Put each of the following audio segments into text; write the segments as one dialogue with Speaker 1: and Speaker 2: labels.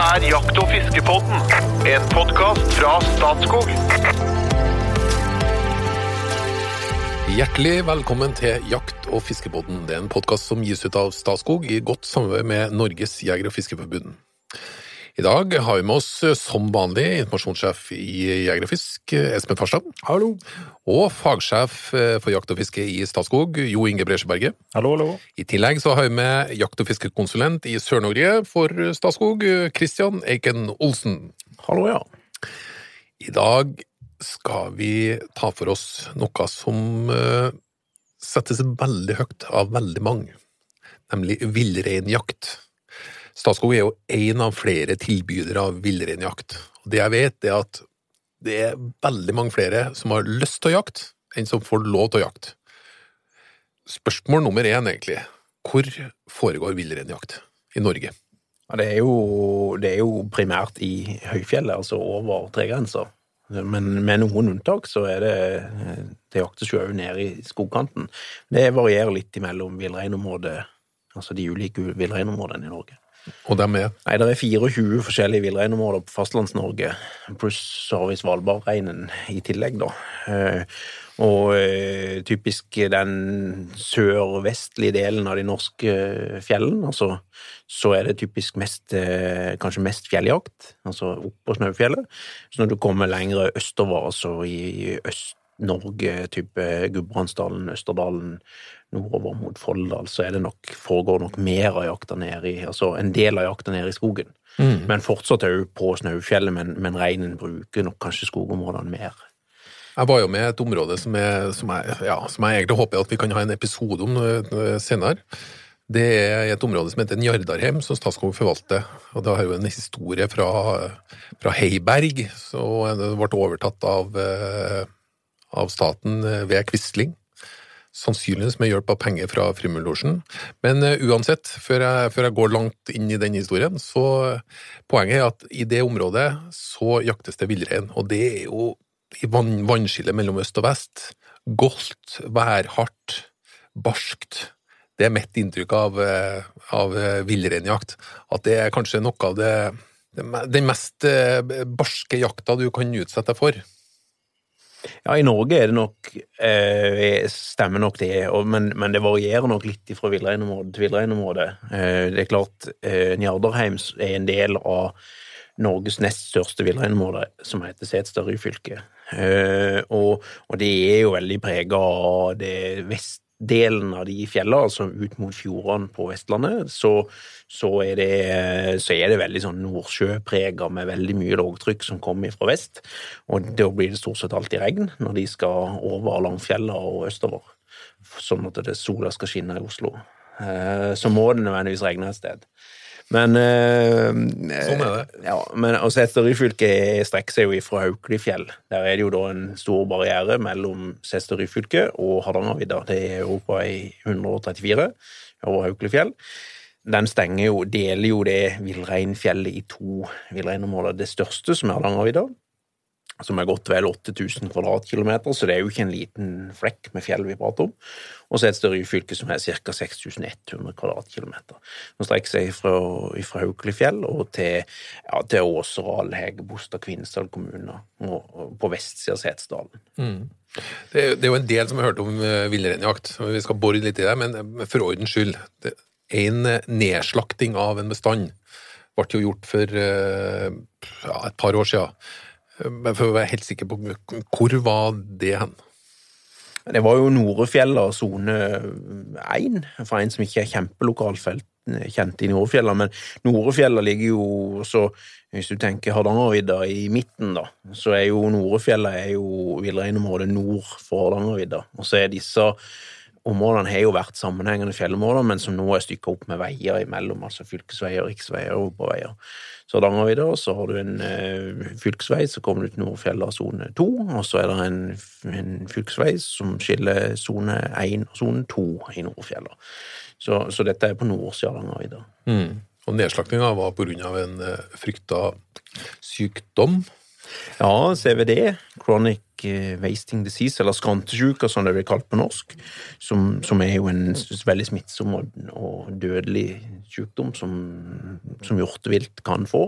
Speaker 1: er Jakt- og fiskepodden, en podkast fra Statskog.
Speaker 2: Hjertelig velkommen til Jakt- og fiskepodden. Det er en podkast som gis ut av Statskog i godt samarbeid med Norges jeger- og fiskerforbund. I dag har vi med oss eh, som vanlig informasjonssjef i Jeger og Fisk, eh, Espen Farstad.
Speaker 3: Hallo.
Speaker 2: Og fagsjef eh, for jakt og fiske i Statskog, Jo Inge Bresjeberget.
Speaker 3: Hallo, hallo.
Speaker 2: I tillegg så har vi med jakt- og fiskekonsulent i Sør-Norge for Statskog, Christian Eiken Olsen.
Speaker 3: Hallo, ja.
Speaker 2: I dag skal vi ta for oss noe som settes veldig høyt av veldig mange, nemlig villreinjakt. Statskog er jo én av flere tilbydere av villreinjakt. Det jeg vet, er at det er veldig mange flere som har lyst til å jakte, enn som får lov til å jakte. Spørsmål nummer én, egentlig. Hvor foregår villreinjakt i Norge?
Speaker 3: Ja, Det er, jo, det er jo primært i høyfjellet, altså over tregrenser. Men med noen unntak så er det Det jaktes jo nede i skogkanten. Det varierer litt mellom villreinområdet, altså de ulike villreinområdene i Norge.
Speaker 2: Og dem er
Speaker 3: Nei, det er 24 forskjellige villreinområder på Fastlands-Norge, pluss vi Svalbardreinen i tillegg, da. Eh, Og eh, typisk den sørvestlige delen av de norske fjellene, altså, så er det typisk mest, eh, kanskje mest fjelljakt, altså opp på Snaufjellet. Så når du kommer lenger østover, altså i Øst-Norge, type Gudbrandsdalen, Østerdalen, nordover mot Folldal, så er det nok, foregår nok mer av jakta nede i Altså en del av jakta nede i skogen. Men fortsatt òg på Snaufjellet, men, men reinen bruker nok kanskje skogområdene mer.
Speaker 2: Jeg var jo med et område som jeg, som, er, ja, som jeg egentlig håper at vi kan ha en episode om øh, senere. Det er et område som heter Njardarheim, som Statskog forvalter. Og det har jo en historie fra, fra Heiberg, som ble overtatt av, øh, av staten ved Quisling. Sannsynligvis med hjelp av penger fra Frimurlosjen. Men uh, uansett, før jeg, før jeg går langt inn i den historien, så poenget er at i det området så jaktes det villrein. Og det er jo i vann, vannskillet mellom øst og vest. Goldt, værhardt, barskt. Det er mitt inntrykk av, eh, av eh, villreinjakt. At det er kanskje noe av det, den mest barske jakta du kan utsette deg for.
Speaker 3: Ja, i Norge er det nok eh, Stemmer nok det, og, men, men det varierer nok litt fra villreinområde til villreinområde. Eh, det er klart, eh, Njardarheim er en del av Norges nest største villreinområde, som heter Setesdal Ryfylke. Eh, og, og det er jo veldig prega av det vestdelen av de fjellene, altså ut mot fjordene på Vestlandet, så, så, er det, så er det veldig sånn nordsjøprega med veldig mye lågtrykk som kommer fra vest. Og da blir det stort sett alltid regn når de skal over Langfjella og østover. Sånn at det sola skal skinne i Oslo. Eh, Så må det nødvendigvis regne et sted. Men eh,
Speaker 2: Sånn er det.
Speaker 3: Ja, men Setesdal Ryfylke strekker seg jo ifra Haukelifjell. Der er det jo da en stor barriere mellom Setesdal Ryfylke og Hardangervidda. Det er jo på 134 over Haukelifjell. Den stenger jo, deler jo det villreinfjellet i to villreinområder. Det største, som er Hardangervidda, som er godt vel 8000 kvadratkilometer, så det er jo ikke en liten flekk med fjell vi prater om. Og så det et Ryfylke som er ca. 6100 kvadratkilometer. Den strekker seg fra, fra Haukelifjell og til, ja, til Åseral, Hegebostad, Kvinesdal kommuner, og, på vestsida av Setesdalen.
Speaker 2: Det er, det er jo en del som har hørt om uh, villreinjakt, vi skal bore litt i det, men eh, for ordens skyld. Det, en eh, nedslakting av en bestand ble jo gjort for eh, ja, et par år siden. Eh, Men for å være helt sikker på hvor var det hen?
Speaker 3: Det var jo Norefjella sone 1, for en som ikke er kjempelokalfelt kjent i Norefjella, men Norefjella ligger jo så Hvis du tenker Hardangervidda i midten, da, så er jo Norefjella er jo villreinområdet nord for Hardangervidda. Og så er disse områdene har jo vært sammenhengende fjellområder, men som nå er stykka opp med veier imellom, altså fylkesveier, riksveier og oppoverveier. Så og så har du en eh, fylkesvei, så kommer du til Nordfjella sone 2, og så er det en, en fylkesvei som skiller sone 1 og sone 2 i Nordfjella. Så, så dette er på nordsida av Hardangervidda.
Speaker 2: Og nedslaktinga var av en eh, frykta sykdom.
Speaker 3: Ja, CVD, Chronic eh, Wasting Disease, eller skrantesjuke, som det blir kalt på norsk, som, som er jo en veldig smittsom og, dødelig sykdom som, som hjortevilt kan få.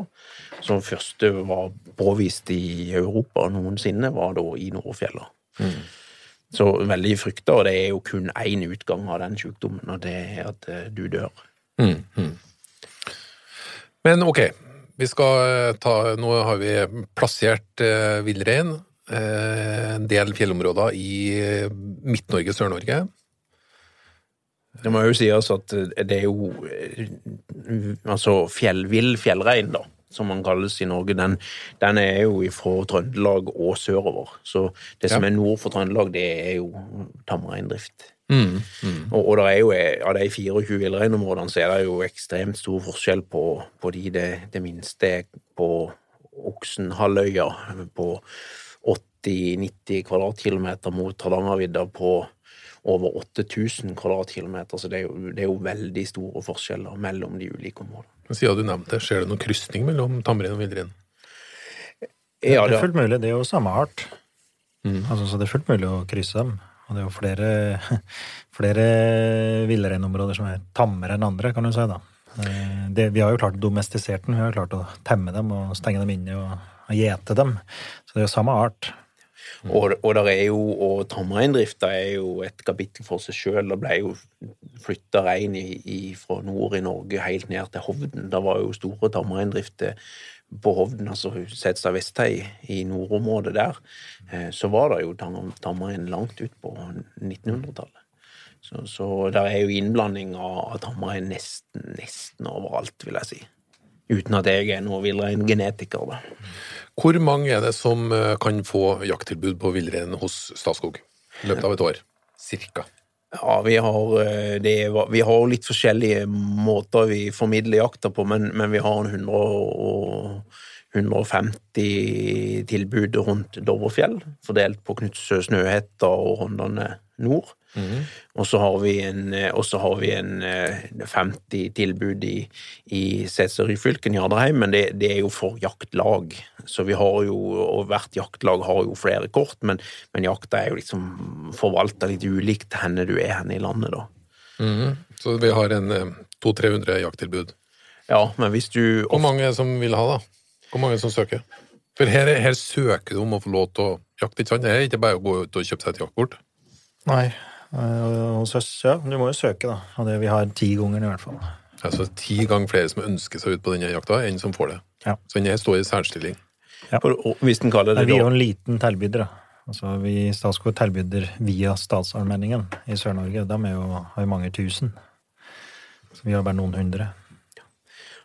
Speaker 3: Som første var påvist i Europa noensinne, var da i Nordfjella. Så veldig frykta, og det er jo kun én utgang av den sykdommen, og det er at eh, du dør.
Speaker 2: Men ok, vi skal eh, ta Nå har vi plassert eh, villrein. Eh, en del fjellområder i Midt-Norge, Sør-Norge.
Speaker 3: Det må jo sies at det er jo Altså fjellvill fjellrein, da, som man kalles i Norge, den, den er jo fra Trøndelag og sørover. Så det som
Speaker 2: Ja.
Speaker 3: er nord for Trøndelag, det er jo tamreindrift.
Speaker 2: Mm.
Speaker 3: Og, og det er jo, eh, av de 24 villreinområdene så er det jo ekstremt stor forskjell på, på de det, det minste er på Oksenhalvøya på 80-90 kvadratkilometer mot Hardangervidda på over 8000 kvadratkilometer, så det er, jo, det er jo veldig store forskjeller mellom de ulike områdene.
Speaker 2: Siden du nevnte det, ser det noen krysning mellom tamrein og villrein?
Speaker 3: Ja,
Speaker 4: det er fullt mulig. Det er jo samme art. Altså, så det er fullt mulig å krysse dem. Og det er jo flere, flere villreinområder som er tammere enn andre, kan du si. da. Eh, Det, vi har jo klart å domestisere den. Vi har jo klart å temme dem og stenge dem inne og, og gjete dem. Så det er jo samme art.
Speaker 3: Og, og der er jo, og tamreindrifta er jo et kapittel for seg sjøl. Det ble jo flytta rein i, i, fra nord i Norge helt ned til Hovden. Det var jo store tamreindrifter på Hovden, altså Setstad Vesthei, i nordområdet der. Eh, Så var det jo tam- tamrein langt ut på 1900-tallet. Så, så der er jo innblanding av, av tamrein nesten, nesten overalt, vil jeg si. Uten at jeg er noen villreingenetiker, da.
Speaker 2: Hvor mange er det som eh, kan få jakttilbud på villrein hos Statskog i løpet av et år? Cirka.
Speaker 3: Ja, vi har, eh, det, vi har litt forskjellige måter vi formidler jakta på, men, men vi har en 100 og 150 tilbud rundt Dovrefjell, fordelt på Knutsø, Snøhetta og Rondane nord. Og så har vi en, eh, har vi en eh, 50 tilbud i, i Setesdal Ryfylke, Njardarheim, men det, det er jo for jaktlag. Så vi har jo, og hvert jaktlag har jo flere kort, men, men jakta er jo liksom forvalta litt ulikt henne du er henne i landet, da.
Speaker 2: Mm. Så vi har en eh, 200-300 jakttilbud.
Speaker 3: Ja, men hvis du
Speaker 2: Hvor mange som vil ha, da? Hvor mange som søker? For her, her søker du om å få lov til å jakte, ikke sant? Det er ikke bare å gå ut og kjøpe seg et jaktkort.
Speaker 4: Nei. eh, Hos oss, ja. Du må jo søke, da. Og det, vi har ti ganger i hvert fall.
Speaker 2: Altså ti ganger flere som ønsker seg ut på denne jakta, enn som får det.
Speaker 4: Ja.
Speaker 2: Så den her står i særstilling.
Speaker 3: og Hvis en kaller
Speaker 4: Nei, vi er jo en liten tilbyder, da. Altså, vi Statskog tilbyder via Statsallmenningen i Sør-Norge. De er jo, har jo mange tusen. Så vi har bare noen hundre.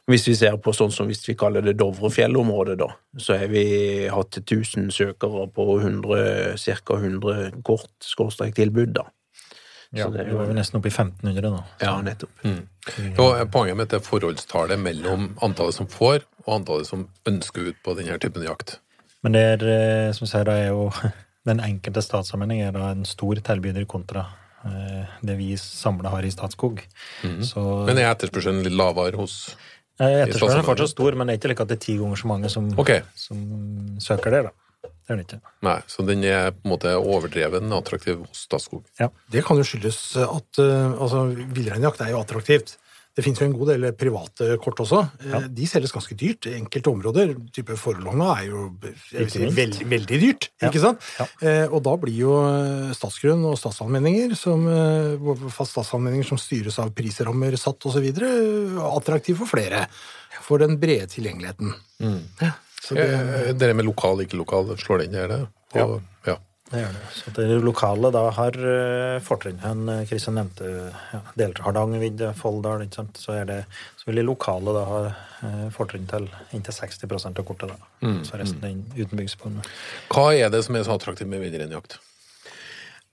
Speaker 3: Hvis vi ser på sånn som hvis vi kaller det Dovrefjellområdet, da, så har vi hatt 1000 søkere på 100, ca. 100 kort skråstrek tilbud, da.
Speaker 4: Ja,
Speaker 3: Så det er
Speaker 4: vi
Speaker 3: jo
Speaker 4: nesten oppe i 1500 nå.
Speaker 3: Ja, nettopp.
Speaker 2: Og poenget mitt er forholdstallet mellom antallet som får, og antallet som ønsker ut på denne typen jakt.
Speaker 4: Men det er, eh, som jeg sier, da er jo den enkelte statssammenheng er da en stor tilbyder kontra eh, det vi samla har i Statskog. Så
Speaker 2: Men er etterspørselen litt lavere hos
Speaker 4: etterspørselen er fortsatt stor, men det er ikke like at det er ti ganger så mange som,
Speaker 2: okay.
Speaker 4: som søker det, da. Det er det ikke.
Speaker 2: nei, så den er på en måte overdreven attraktiv hos Statskog.
Speaker 5: Det kan jo skyldes at uh, altså, villreinjakt er jo attraktivt. Det finnes jo en god del private kort også. Ja. De selges ganske dyrt. i Enkelte områder, type Forlogna, er jo si,
Speaker 4: veld,
Speaker 5: veldig, veldig dyrt.
Speaker 4: Ja.
Speaker 5: ikke sant?
Speaker 4: Ja.
Speaker 5: Eh, og da blir jo eh, statsgrunn og statsallmenninger, som, eh, statsallmenninger som styres av prisrammer satt osv., attraktive for flere. For den brede tilgjengeligheten. Ja, så det,
Speaker 2: Eh, Det med lokal, ikke lokal, slår det inn der, det? Og, ja.
Speaker 4: Det gjør det. Så det lokale da har eh, fortrinn. Han eh, Kristian nevnte ja, deler av Hardangervidda, Folldal, ikke sant. Så, er det, så vil de lokale da ha eh, fortrinn til inntil 60 av kortet. da. Så resten er uten utenbygdsbånd.
Speaker 2: Hva er det som er så attraktivt med villreinjakt?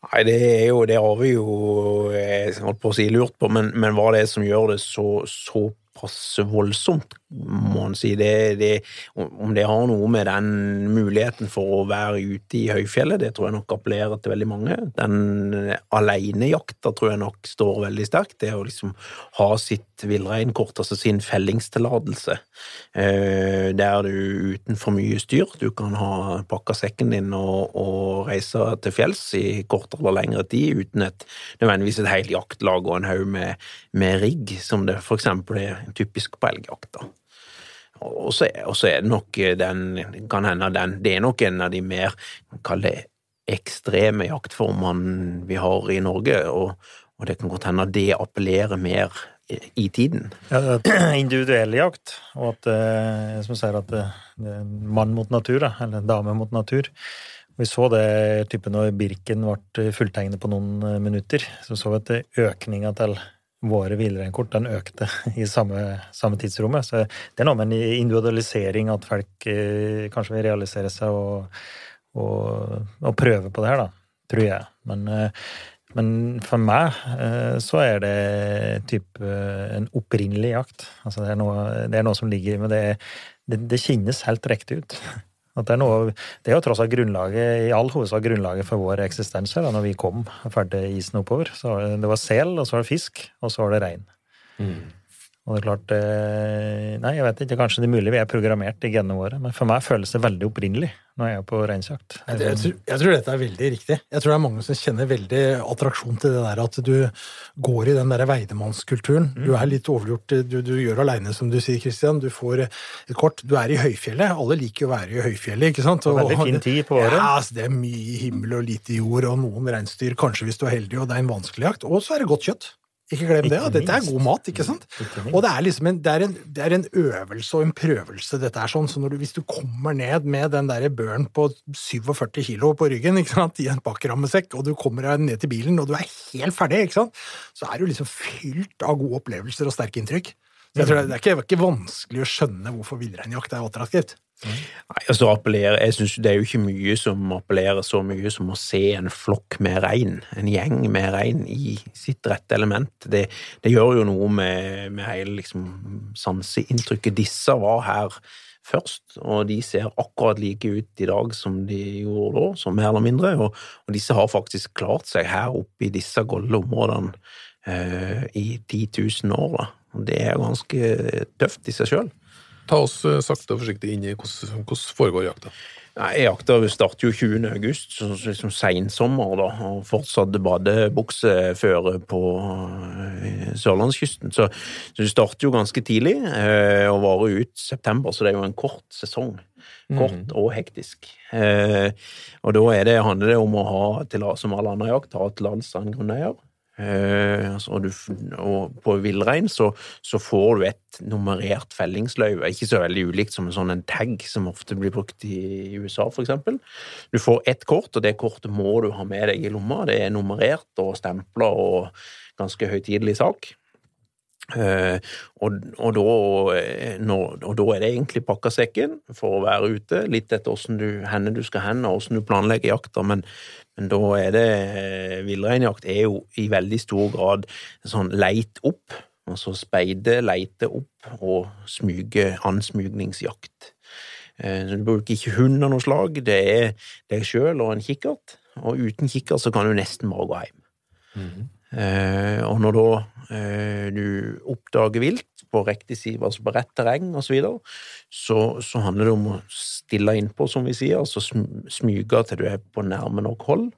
Speaker 3: Nei, det er jo Det har vi jo jeg holdt på å si lurt på, men, men hva det er som gjør det så, så såpass voldsomt, må en si. Det, det, om det har noe med den muligheten for å være ute i høyfjellet, det tror jeg nok appellerer til veldig mange. Den alenejakta tror jeg nok står veldig sterkt. Det å liksom ha sitt villreinkort, altså sin fellingstillatelse, eh, der du uten for mye styr, du kan ha pakka sekken din og, og reise til fjells i kortere eller lengre tid uten et nødvendigvis et helt jaktlag og en haug med, med rigg, som det for eksempel er typisk på elgjakta. Og så er det nok den, kan hende den, det er nok en av de mer, kall det ekstreme jaktformene vi har i Norge, og, og det kan godt hende det appellerer mer i tiden.
Speaker 4: Ja, individuell jakt, og at eh, som sier at det, det er mann mot natur, eller dame mot natur. Vi så det type når Birken ble fulltegnet på noen eh, minutter. Så så vi at økninga til våre hvilereinkort den økte i samme, samme, tidsrommet. Så det er noe med en individualisering, at folk eh, kanskje vil realisere seg og, og, og, prøve på det her, da. Tror jeg. Men, eh, men for meg eh, så er det type en opprinnelig jakt. Altså det er noe, det er noe som ligger Men det, det, det kjennes helt riktig ut. At det, er noe, det er jo tross alt grunnlaget, i all hovedsak grunnlaget for vår eksistens her, da når vi kom ferdig isen oppover. Så det var sel, og så var det fisk, og så var det rein. Mm. Og det er klart eh, Nei, jeg vet ikke, kanskje det er mulig vi er programmert i genene våre, men for meg føles det veldig opprinnelig når jeg er på reinsjakt.
Speaker 5: Jeg, jeg, tror, jeg tror dette er veldig riktig. Jeg tror det er mange som kjenner veldig attraksjon til det der at du går i den der veidemannskulturen. Mm. Du er litt overgjort, du, du gjør aleine, som du sier, Kristian. Du får et kort. Du er i høyfjellet. Alle liker å være i høyfjellet, ikke sant?
Speaker 4: Og, veldig fin tid på året.
Speaker 5: Ja, altså, det er mye himmel og lite jord, og noen reinsdyr, kanskje hvis du er heldig, og det er en vanskelig jakt. Og så er det godt kjøtt. Ikke glem det. Ja. Dette er god mat, ikke sant? Og det er liksom en, det er en, det er en øvelse og en prøvelse, dette er sånn. Så du, hvis du kommer ned med den der børen på 47 kilo på ryggen ikke sant? i en bakrammesekk, og du kommer deg ned til bilen, og du er helt ferdig, ikke sant? så er du liksom fylt av gode opplevelser og sterke inntrykk. Så jeg tror Det er ikke, det er ikke vanskelig å skjønne hvorfor villreinjakt er attraktivt.
Speaker 3: Nei, altså appellere, jeg synes Det er jo ikke mye som appellerer så mye som å se en flokk med rein, en gjeng med rein, i sitt rette element. Det, det gjør jo noe med, med hele liksom, sanseinntrykket. Disse var her først, og de ser akkurat like ut i dag som de gjorde da, som mer eller mindre. Og, og disse har faktisk klart seg her oppe i disse golde områdene eh, i 10 000 år. Da. Og det er ganske tøft i seg sjøl.
Speaker 2: Ta oss eh, sakte og forsiktig inn i hvordan, hvordan foregår jakta.
Speaker 3: E-jakta starter jo 20. august, så liksom sensommer, da, og fortsatt badebukseføre på eh, sørlandskysten. Så, så du starter jo ganske tidlig eh, og varer ut september, så det er jo en kort sesong. Kort mm. og hektisk. Og da det, handler det om å ha, til, som all annen jakt, ha tillatelse av en grunneier. Eh, altså, og, du, og, på villrein så, så, får du et nummerert fellingsløyve, ikke så veldig ulikt som en sånn en tag som ofte blir brukt i, USA, for eksempel. Du får ett kort, og det kortet må du ha med deg i lomma. Det er nummerert og stempla og ganske høytidelig sak. Uh, og, og, da, eh, når, og, da, er det egentlig pakka sekken for å være ute, litt etter hvordan du, henne du skal hen og hvordan du planlegger jakta, men, men da er det eh, Villreinjakt er jo i veldig stor grad sånn leit opp, altså speide, leite opp og smyge, ansmugningsjakt. Så du bruker ikke hund av noe slag, det er deg sjøl og en kikkert, og uten kikkert så kan du nesten bare gå hjem. Mm -hmm. Eh, og når da eh, du oppdager vilt på riktig side, altså på rett terreng osv., så, så så handler det om å stille innpå, som vi sier, altså smyge til du er på nærme nok hold.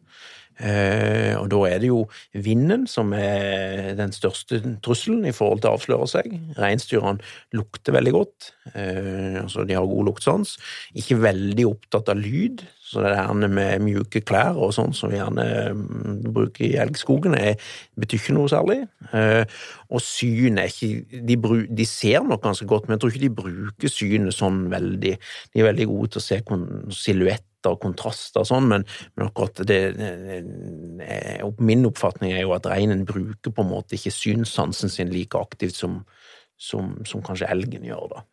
Speaker 3: Eh, og da er det jo vinden som er den største trusselen i forhold til å avsløre seg. Reinsdyrene lukter veldig godt, eh, altså de har god luktsans. Ikke veldig opptatt av lyd, så det her med mjuke klær og sånn som vi gjerne mm, bruker i elgskogen, er, betyr ikke noe særlig. Eh, og syn er ikke de, bru, de, ser nok ganske godt, men jeg tror ikke de bruker synet sånn veldig. De er veldig gode til å se silhuett og kontraster og sånn, men, men, akkurat det, det, Min oppfatning er jo at reinen bruker på en måte ikke synssansen sin like aktivt som, som, som kanskje elgen gjør, da.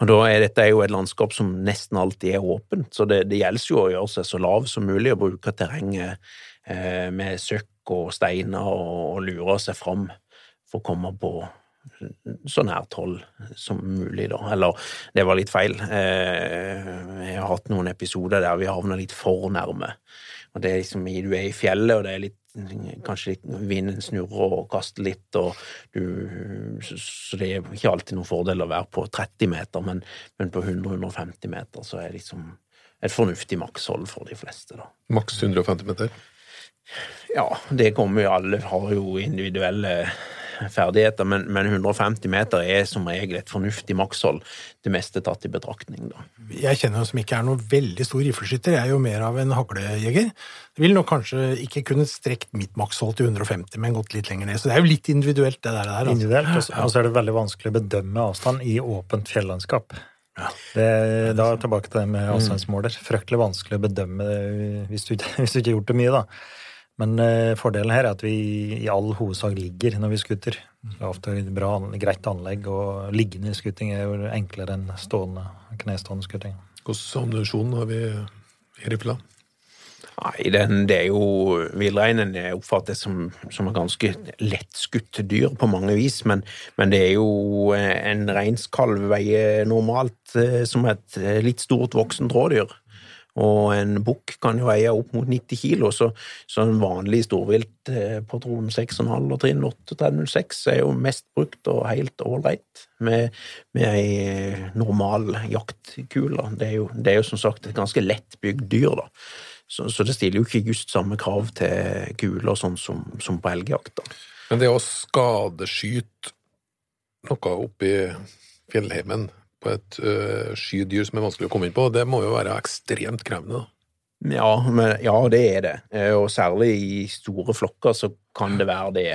Speaker 3: Og da er Dette jo et landskap som nesten alltid er åpent, så det, det gjelder jo å gjøre seg så lav som mulig og bruke terrenget eh, med søkk og steiner og, og lure seg fram for å komme på så nær tolv som mulig, da. Eller, det var litt feil. Eh, jeg har hatt noen episoder der vi havna litt for nærme. Og det er liksom, Du er i fjellet, og det er litt Kanskje litt, vinden snurrer og kaster litt, og du Så det er ikke alltid noen fordel å være på 30 meter, men, men på 100-150 meter så er det liksom et fornuftig makshold for de fleste, da.
Speaker 2: Maks 150 meter.
Speaker 3: Ja, det kommer jo alle har jo individuelle ferdigheter, men, men 150 meter er som regel et fornuftig makshold, det meste tatt i betraktning, da.
Speaker 5: Jeg kjenner jo som ikke er noen veldig stor rifleskytter, jeg er jo mer av en haglejeger. Jeg vil nok kanskje ikke kunne strekt mitt makshold til 150, men gått litt lenger ned. Så det er jo litt individuelt, det der. Altså.
Speaker 4: Individuelt, og så- er det veldig vanskelig å bedømme avstand i åpent fjellandskap. Det, da er jeg tilbake til det med avstandsmåler. Fryktelig vanskelig å bedømme hvis du, hvis du ikke har gjort det mye, da. Men eh, fordelen her er at vi i all hovedsak ligger når vi skuter. Det er ofte bra, greit anlegg, og liggende skuting er jo enklere enn stående, knestående skuting.
Speaker 2: Hvilken ammunisjon har vi i rifla?
Speaker 3: Nei, den, det er jo Villreinen jeg oppfatter som, som et ganske lettskutt dyr på mange vis, men, men det er jo eh, en reinskalv veier normalt eh, som et litt stort voksent rådyr. Og en bukk kan jo veie opp mot 90 kilo, så, så en vanlig storviltpatron 6,5 og trinn 8-306 er jo mest brukt og helt ålreit med, med ei normal jaktkule. Det er, jo, det er jo som sagt et ganske lettbygd dyr, da. Så, så det stiller jo ikke just samme krav til kuler sånn som, som på elgjakt.
Speaker 2: Men det å skadeskyte noe oppi fjellheimen på et uh, skydyr som er vanskelig å komme inn på, det må jo være ekstremt krevende. da.
Speaker 3: Ja, men, ja, det er det. Eh, Og særlig i store flokker så kan det være det.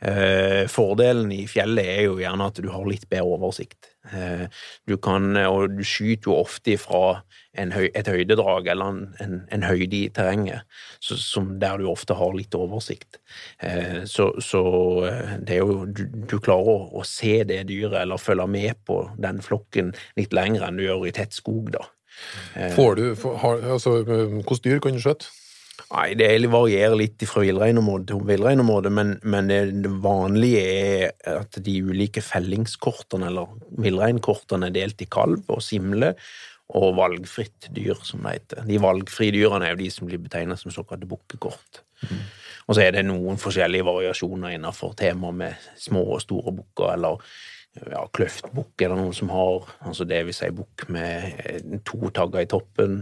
Speaker 3: Eh, Fordelen i fjellet er jo gjerne at du har litt bedre oversikt. Eh, Du kan, og du skyter jo ofte fra høy, et høydedrag eller en, en, en høyde i terrenget, så, som der du ofte har litt oversikt. Så, så det er jo, du, du klarer å, å se det dyret eller følge med på den flokken litt lenger enn du gjør i tett skog, da.
Speaker 2: Får du, har, altså, Hvilke dyr kan du skjøte?
Speaker 3: Nei, det varierer litt fra villreinområde til villreinområde, men, men det, det vanlige er at de ulike fellingskortene, eller villreinkortene, er delt i kalv og simle og valgfritt dyr, som det heter. De valgfrie dyrene er jo de som blir betegnet som såkalte bukkekort. Og så er det noen forskjellige variasjoner innenfor temaet med små og store bukker, eller ja, kløftbukk er det noen som har, altså det vil si bukk med eh, to tagger i toppen.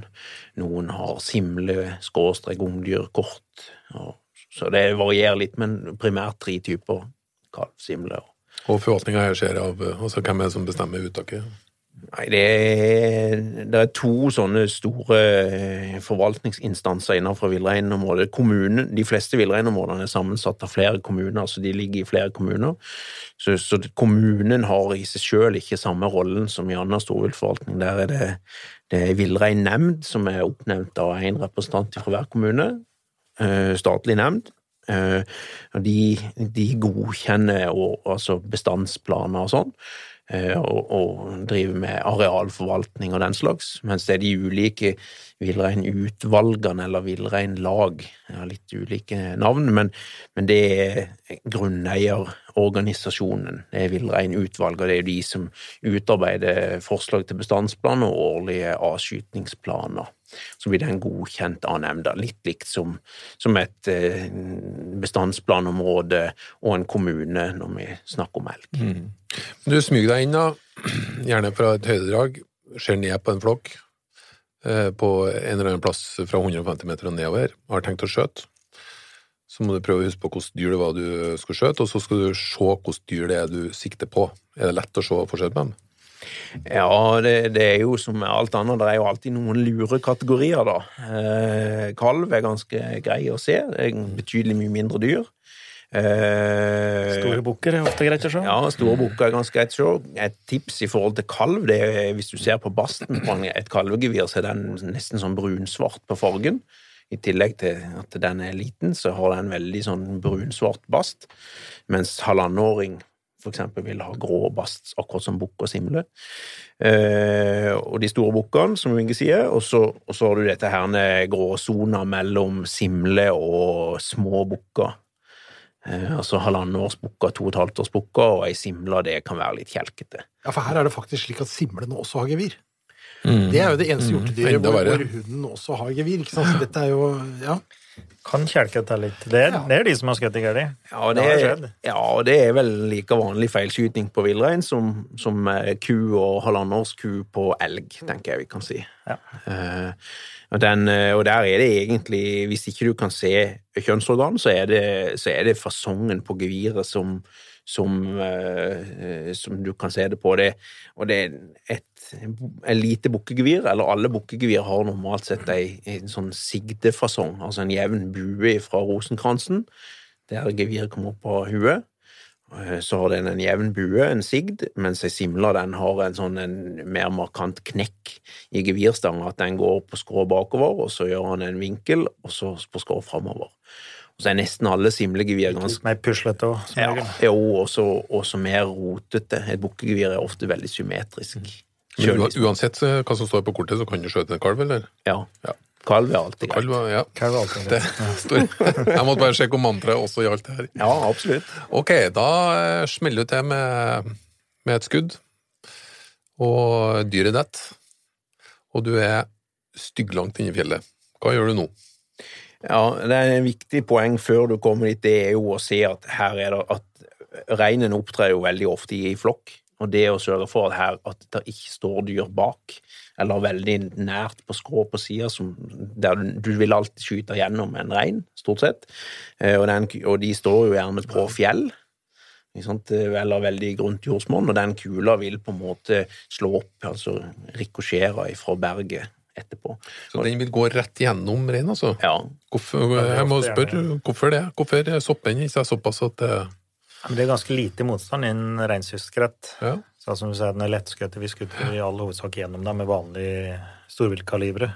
Speaker 3: Noen har simle, skråstrek, ungdyrkort. og- Så det varierer litt, men primært tre typer kalv, simle Og
Speaker 2: forvaltninga her skjer av eh, altså, Hvem er det som bestemmer uttaket?
Speaker 3: Nei, det er, det er to sånne store eh, forvaltningsinstanser innenfor villreinområdet. De fleste villreinområdene er sammensatt av flere kommuner, så de ligger i flere kommuner. Så, så kommunen har i seg selv ikke samme rollen som i annen storviltforvaltning. Der er det, det er villreinnemnd som er oppnevnt av en representant fra hver kommune. eh, Statlig nemnd. Eh, De, de godkjenner og, altså bestandsplaner og sånn og, og driver med arealforvaltning og den slags, mens det er de ulike villreinutvalgene eller villreinlag, har litt ulike navn, men, men det er grunneierorganisasjonen, det er villreinutvalget, og det er de som utarbeider forslag til bestandsplan og årlige avskytningsplaner. Så blir den godkjent av nemnda, litt likt som, som et eh, bestandsplanområde og en kommune når vi snakker om elg.
Speaker 2: Du smyger deg inn, da, gjerne fra et høydedrag, ser ned på en flokk på en eller annen plass fra 150 meter og nedover, har tenkt å skjøte. Så må du prøve å huske på hvilket dyr det var du skulle skjøte, og så skal du se hvilket dyr det er du sikter på. Er det lett å se forskjell på dem?
Speaker 3: Ja, det, det er jo som med alt annet, det er jo alltid noen lure kategorier, da. Eh, kalv er ganske grei å se, det er betydelig mye mindre dyr. Eh,
Speaker 4: Store bukker er ofte greit å se.
Speaker 3: Ja, store bukker er ganske greit å se. Et tips i forhold til kalv, det er hvis du ser på basten på et kalvegevir, så er den nesten sånn brunsvart på fargen. I tillegg til at den er liten, så har den veldig sånn brunsvart bast, mens halvannenåring eksempel vil ha grå bast, akkurat som bukk og simle. Eh, og de store bukkene, som Inge sier, og så har du dette her gråsona mellom simle og små bukker. Eh, altså halvannet års bukker, to og et halvt års bukker, og ei simle, det kan være litt kjelkete.
Speaker 5: Ja, for her er det faktisk slik at simlene også har gevir. Det er jo det eneste hjortedyret
Speaker 2: enda
Speaker 5: hvor, hvor hunden også har gevir. ikke sant? Så dette er jo Ja.
Speaker 4: Kan kjelkete litt. Det er, det er de som har skutt i gærlig.
Speaker 3: Ja, og det,
Speaker 4: Det
Speaker 3: er, ja, det er vel like vanlig feilskyting på villrein som, som eh, ku og halvannenårsku på elg, tenker jeg vi kan si.
Speaker 4: Ja.
Speaker 3: Uh, og, den, eh, og der er det egentlig, hvis ikke du kan se kjønnsorgan, så er det, så er det fasongen på geviret som, som, eh, som du kan se det på. Det, og det er et, et lite bukkegevir, eller alle bukkegevir har normalt sett en, en sånn sigdefasong, altså en jevn bue fra rosenkransen, der geviret kommer opp på huet. Eh, Så har den en jevn bue, en sigd, mens ei simla den har en sånn en mer markant knekk i gevirstanga, at den går på skrå bakover, og så gjør han en vinkel, og så på skrå framover. Og så er nesten alle simlegevir ganske
Speaker 4: Mer puslete òg, som
Speaker 3: ja, jo, også, også mer rotete. Et bukkegevir er ofte veldig symmetrisk.
Speaker 2: Men uansett eh, hva som står på kortet, så kan du skjøte en kalv, eller?
Speaker 3: Ja.
Speaker 2: Ja.
Speaker 3: Kalv er alltid greit.
Speaker 2: Kalv, ja.
Speaker 4: Kalv er alltid
Speaker 2: Det
Speaker 4: greit.
Speaker 2: står. Jeg måtte bare sjekke om mantraet også gjaldt det her.
Speaker 3: Ja, absolutt.
Speaker 2: Ok, da eh, smeller du til med, med et skudd, og dyret detter, og du er stygglangt inne i fjellet. Hva gjør du nå?
Speaker 3: Ja, det er en viktig poeng før du kommer dit, det er jo å se at her er det at reinen opptrer jo veldig ofte i flokk, og det å sørge for at her at det ikke står dyr bak, eller veldig nært på skrå på sida, der du, du vil alltid skyte gjennom en rein, stort sett, Eh, og, den, og de står jo gjerne på fjell, eller veldig grunt jordsmonn, og den kula vil på en måte slå opp, altså rikosjere fra berget etterpå.
Speaker 2: Så den vil gå rett gjennom reinen, altså?
Speaker 3: Ja,
Speaker 2: Hvorfor, jeg må spørre, hvorfor det? Hvorfor er soppen i seg såpass at det
Speaker 4: det er ganske lite motstand innen reinsdyrskrekk.
Speaker 2: ja.
Speaker 4: Så som du sier, den er lettskutt. Vi skutter i all hovedsak gjennom dem med vanlig storviltkalibre.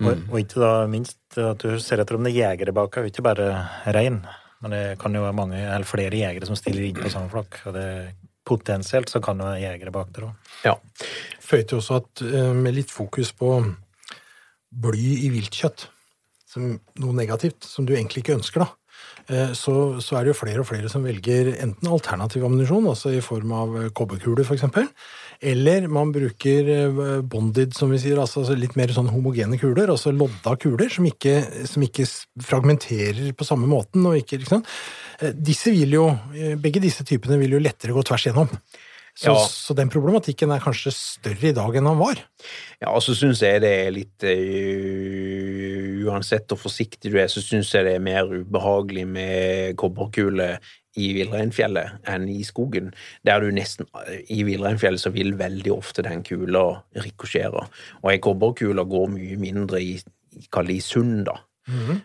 Speaker 4: Og, og ikke da minst at du ser etter om det er jegere bak her, ikke bare rein. Men det kan jo være mange, eller flere jegere som stiller inn på samme flokk. Og det, potensielt så kan det være jegere bak der òg.
Speaker 3: ja.
Speaker 5: Føy til også at eh, med litt fokus på bly i viltkjøtt, som noe negativt, som du egentlig ikke ønsker, da, eh, så, så er det jo flere og flere som velger enten alternativ ammunisjon, altså i form av kobberkuler f.eks., eller man bruker eh, bonded, som vi sier, altså litt mer sånn homogene kuler, altså lodda kuler, som ikke, som ikke fragmenterer på samme måten. ikke, ikke? Eh, Disse vil jo, eh, begge disse typene vil jo lettere gå tvers igjennom. Så,
Speaker 3: Ja.
Speaker 5: så den problematikken er kanskje større i dag enn han var.
Speaker 3: Ja, og så syns jeg det er litt eh, Uansett hvor forsiktig du er, så syns jeg det er mer ubehagelig med kobberkule i villreinfjellet enn i skogen. Der du nesten I villreinfjellet så vil veldig ofte den kula rikosjere. Og ei kobberkule går mye mindre i, kall det i sund, da.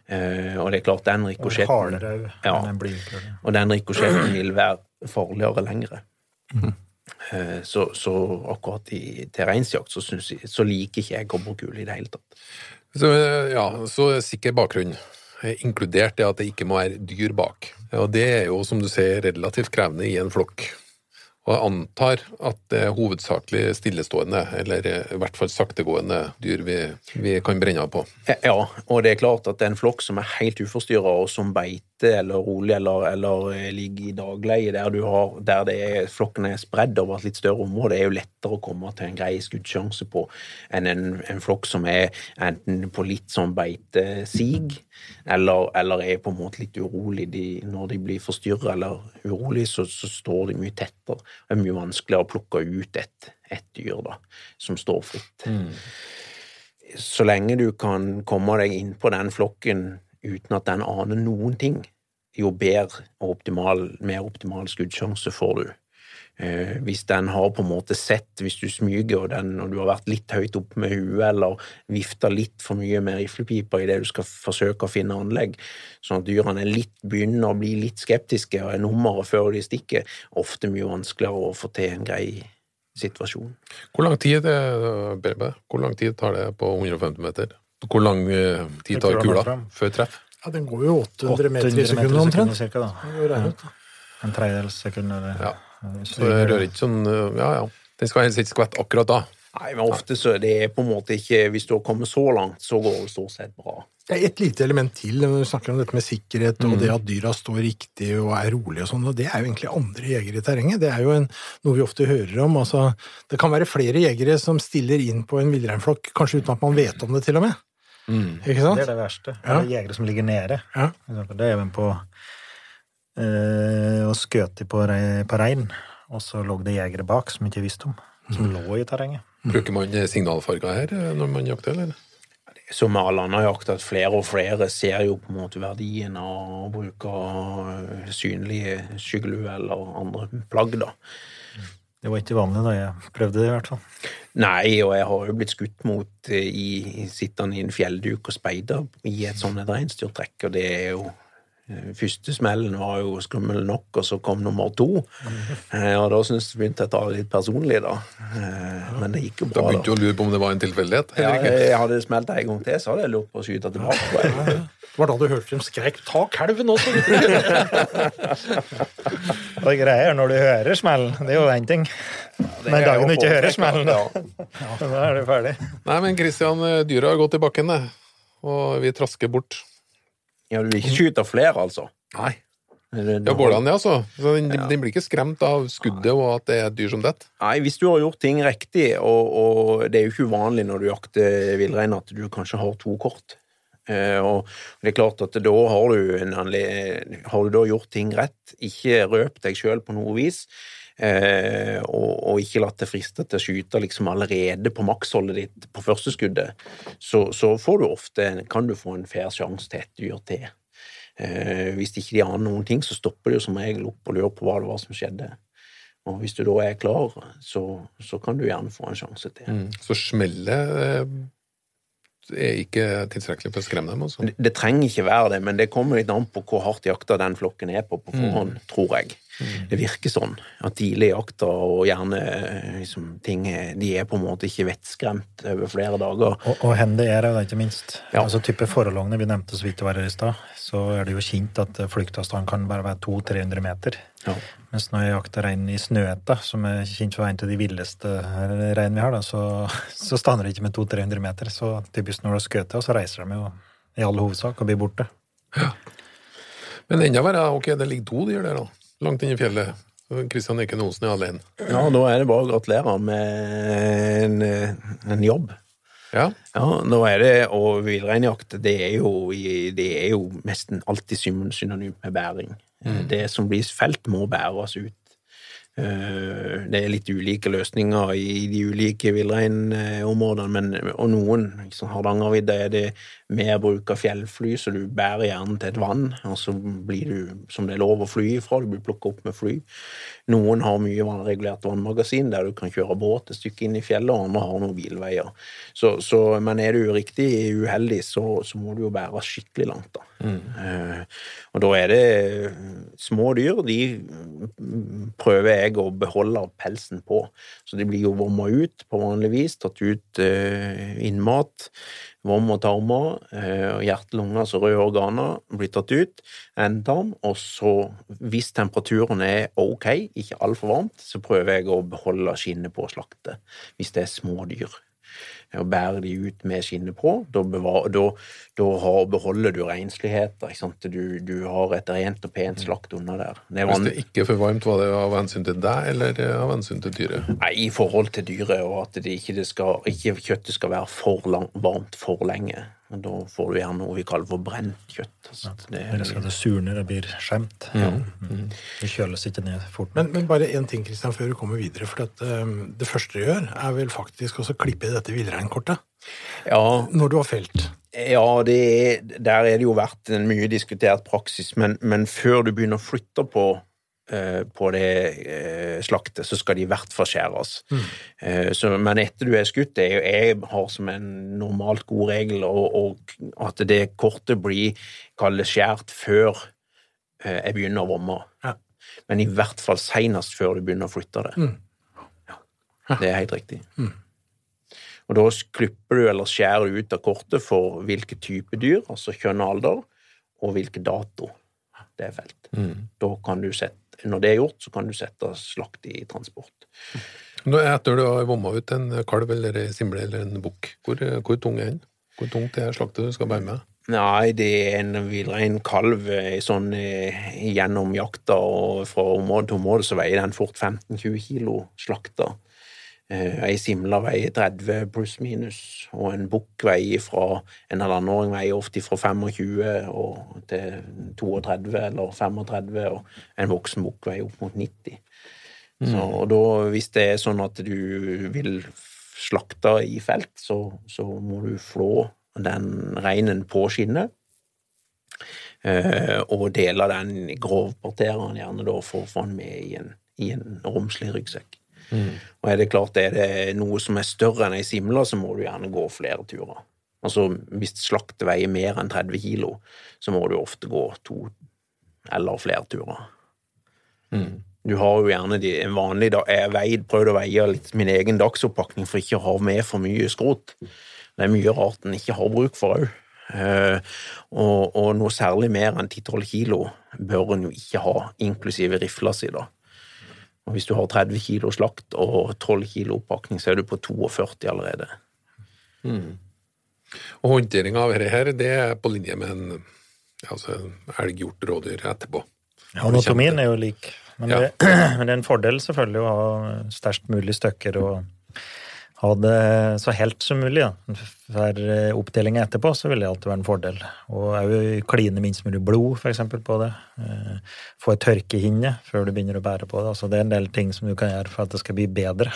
Speaker 3: Eh, og det er klart, den rikosjetten
Speaker 4: Hardere
Speaker 3: Ja. Og den rikosjetten vil være farligere lengre. Eh, Så, så akkurat i terrengsjakt så, jeg, så liker ikke jeg kobberkule i det hele tatt.
Speaker 2: Så, ja, så sikker bakgrunn, eh, inkludert det at det ikke må være dyr bak. Og det er jo, som du ser, relativt krevende i en flokk. Og jeg antar at det er hovedsakelig stillestående, eller i hvert fall saktegående dyr vi, vi kan brenne av på.
Speaker 3: Ja, og det er klart at en flokk som er helt uforstyrra, og som beiter eller rolig eller, eller ligger i dagleie der, har, der det er, flokken er spredd over et litt større område, er jo lettere å komme til en grei skuddsjanse på enn en, en flokk som er enten på litt sånn beitesig, eller, eller er på en måte litt urolig. De, når de blir forstyrra eller urolig, så, så står de mye tettere. Det er mye vanskeligere å plukke ut et, et dyr da, som står fritt så lenge du kan komme deg inn på den flokken uten at den aner noen ting, jo bedre og optimal, mer optimal skuddsjanse får du. Eh, hvis den har på en måte sett, hvis du smyger og, den, og du har vært litt høyt oppe med huet eller vifta litt for mye med riflepipa idet du skal forsøke å finne anlegg, sånn at dyrene litt, begynner å bli litt skeptiske og er nummeret før de stikker, ofte mye vanskeligere å få til en grei situasjon.
Speaker 2: Hvor lang tid, Berbe, hvor lang tid tar det på 150 meter? Hvor lang eh, tid tar kula før treff?
Speaker 5: Ja, Den går jo 800 meter i sekundet omtrent.
Speaker 4: cirka, da.
Speaker 5: Går da.
Speaker 4: En tredjedels sekund eller
Speaker 2: Ja. Så det rører ikke sånn eh, Ja, ja. Den skal helst ikke skvette akkurat da.
Speaker 3: Nei, men ofte så det er på en måte ikke Hvis du har kommet så langt, så går det stort sett bra.
Speaker 5: Det er et lite element til når du snakker om dette med sikkerhet og det at dyra står riktig og er rolige og sånn, og det er jo egentlig andre jegere i terrenget. Det er jo en, noe vi ofte hører om. altså Det kan være flere jegere som stiller inn på en villreinflokk, kanskje uten at man vet om det, til og med. Ikke sant?
Speaker 4: Det er det verste.
Speaker 5: Ja.
Speaker 4: Det er jegere som ligger nede.
Speaker 5: Ja.
Speaker 4: Det er jo en på eh, og skjøt de på, på rein, og så lå det jegere bak som ikke visste om, som lå i terrenget.
Speaker 2: Bruker man signalfarger her eh, når man jakter, eller?
Speaker 3: Som med all annen jakt, at flere og flere ser jo på en måte verdien av å bruke eh, synlige skyggelue eller andre plagg, da.
Speaker 4: Det var ikke vanlig da jeg prøvde det, i hvert fall.
Speaker 3: Nei, og jeg har jo blitt skutt mot eh, i sittende i en fjellduk og speider i et sånt et reinsdyrtrekk, og det er jo eh, Første smellen var jo skummel nok, og så kom nummer to. Eh, Og da syntes jeg begynte jeg å ta det litt personlig, da. Eh, Men det gikk jo
Speaker 2: Da begynte du å lure på om det var en tilfeldighet?
Speaker 3: Ja, jeg hadde smelt en gang til, så hadde jeg lurt på å skyte tilbake.
Speaker 5: Det var da du hørte dem skrek 'ta kalven også'!
Speaker 4: Og det greia er når du hører smellen, det er jo én ting. Men dagen du ikke hører smellen, da, da er du ferdig.
Speaker 2: Nei, men Kristian, dyra har gått i bakken, det. Og vi trasker bort.
Speaker 3: Ja, du vil ikke skyte flere, altså?
Speaker 2: Nei.
Speaker 3: Det-
Speaker 2: Ja, Bårdan, ja, altså. Så den, den blir ikke skremt av skuddet og at det er et dyr som detter?
Speaker 3: Nei, hvis du har gjort ting riktig, og, og det er jo ikke uvanlig når du jakter villrein at du kanskje har to kort. Eh, og det er klart at da har du, en har du da gjort ting rett, ikke røp deg sjøl på noe vis, eh, og, og ikke latt det friste til å skyte liksom allerede på maksholdet ditt på første skuddet, så, så får du ofte, kan du få en fair sjanse til et dyr til. Eh, hvis ikke de aner noen ting, så stopper de jo som regel opp og lurer på hva det var som skjedde. Og hvis du da er klar, så, så kan du gjerne få en sjanse til.
Speaker 2: Så smellet eh, er ikke tilstrekkelig for å skremme dem, altså.
Speaker 3: Det, det trenger ikke være det, men det kommer litt an på hvor hardt jakta den flokken er på på forhånd, tror jeg. Det virker sånn. At tidlig jakter og gjerne eh, liksom, ting De er på en måte ikke vettskremt over flere dager.
Speaker 4: Og, og hen det er det, ikke minst.
Speaker 3: Ja.
Speaker 4: Altså type forholdene vi nevnte så vidt det var her i stad, så er det jo kjent at flyktavstand kan bare være 200-300 meter.
Speaker 3: Ja.
Speaker 4: Mens når jeg jakter rein i Snøhetta, som er kjent for en av de villeste rein vi har, da, så, så stander det ikke med 200-300 meter. Så typisk når du har skutt, så reiser de jo i all hovedsak og blir borte.
Speaker 2: Men enda verre, ok, det ligger to dyr der, da. Langt inne i fjellet. Kristian Eken Osen er alene.
Speaker 3: ja, nå er det bare å gratulere med en, en jobb.
Speaker 2: Ja.
Speaker 3: Ja, nå er det, og villreinjakt, det det er jo nesten alltid syn- synonymt med bæring. Det som blir felt, må bæres ut. Eh, Det er litt ulike løsninger i de ulike villreinområdene, men og noen, liksom Hardangervidda, er det mer bruk av fjellfly, så du bærer gjerne til et vann, og så blir du, som det er lov å fly ifra, du blir plukket opp med fly. Noen har mye vannregulert vannmagasin der du kan kjøre båt et stykke inn i fjellet, og andre har noen bilveier. Så, så, men er du riktig uheldig, så, så må du jo bære skikkelig langt, da. Eh, og da er det eh, små dyr, de mm, prøver jeg å beholde pelsen på. Så de blir jo vomma ut på vanlig vis, tatt ut uh, innmat, vom og tarmer, eh, hjerte, lunger, altså røde organer, blir tatt ut, endetarm, og så, hvis temperaturen er ok, ikke altfor varmt, så prøver jeg å beholde skinnet på å slakte, hvis det er små dyr. Og bærer de ut med skinnet på, da, bevar, da, da har, beholder du rensligheten. Du, du har et rent og pent slakt under der. Det
Speaker 2: Hvis det ikke er for varmt, var det av hensyn til deg, eller av hensyn til dyret?
Speaker 3: Nei, i forhold til dyret, og at det ikke, det skal, ikke kjøttet skal være for lang, varmt for lenge. Og Da får du gjerne noe vi kaller for brent kjøtt. Altså, det,
Speaker 4: Eller skal det surne, det blir skjemt. Mm. Det kjøles ikke ned fort.
Speaker 5: Men, men bare én ting, Kristian, før du kommer videre. For at, um, det første du gjør, er vel faktisk også å klippe i dette villreinkortet.
Speaker 3: ja,
Speaker 5: Når du har felt.
Speaker 3: ja det er, der er det jo vært en mye diskutert praksis, men, men før du begynner å flytte på på det eh, slaktet, så skal de i hvert fall skjæres. Mm. så, men etter du er skutt, det er jo, jeg har som en normalt god regel og, og at det kortet blir kallet skjært før eh, jeg begynner å vomme.
Speaker 5: Ja.
Speaker 3: Men i hvert fall senest før du begynner å flytte det.
Speaker 5: Mm.
Speaker 3: Ja. Det er helt riktig. Og da klipper du eller skjærer ut av kortet for hvilke type dyr, altså kjønn og alder, og hvilken dato det er felt. Da kan du sette, når det er gjort, så kan du sette slakt i transport.
Speaker 2: Nå, Etter du har vomma ut en kalv eller en simle eller en bukk, hvor, hvor tung er den? Hvor tungt er slaktet du skal bære med?
Speaker 3: Nei, det er en villrein kalv eh, sånn eh, gjennom jakta og fra område til område, så veier den fort 15-20 kilo slakta. Eh, Ei simle veier 30 pluss minus, og en bukk veier fra en halvannenåring veier ofte fra 25 og til 32 eller 35, og en voksen bukk veier opp mot 90. Så, og da, hvis det er sånn at du vil slakte i felt, så, så må du flå den reinen på skinnet. eh, Og dele den i grovpartere gjerne da for å få den med i en, i en romslig ryggsekk. Og er det klart er det noe som er større enn ei simle, så må du gjerne gå flere turer. Altså hvis slakt veier mer enn 30 kilo, så må du ofte gå to eller flere turer. Du har jo gjerne de, en vanlig dag Jeg har prøvd å veie litt min egen dagsoppakning for ikke å ha med for mye skrot. Det er mye rart en ikke har bruk for òg. og, og noe særlig mer enn 10-12 kilo bør en jo ikke ha, inklusive rifla si, da. Og hvis du har 30 kilo slakt og 12 kilo oppakning, så er du på 42 allerede.
Speaker 2: Og håndteringa av dette her, det er på linje med en ja, altså elg, hjort, rådyr etterpå.
Speaker 4: Anatomien er jo lik. Men,
Speaker 2: Ja.
Speaker 4: det, men det er en fordel selvfølgelig å ha størst mulig stykker og ha det så helt som mulig. Da. For oppdelinga etterpå så vil det alltid være en fordel. Og òg kline minst mulig blod, for eksempel, på det. Eh, Få et tørkehinne før du begynner å bære på det. Altså, det er en del ting som du kan gjøre for at det skal bli bedre.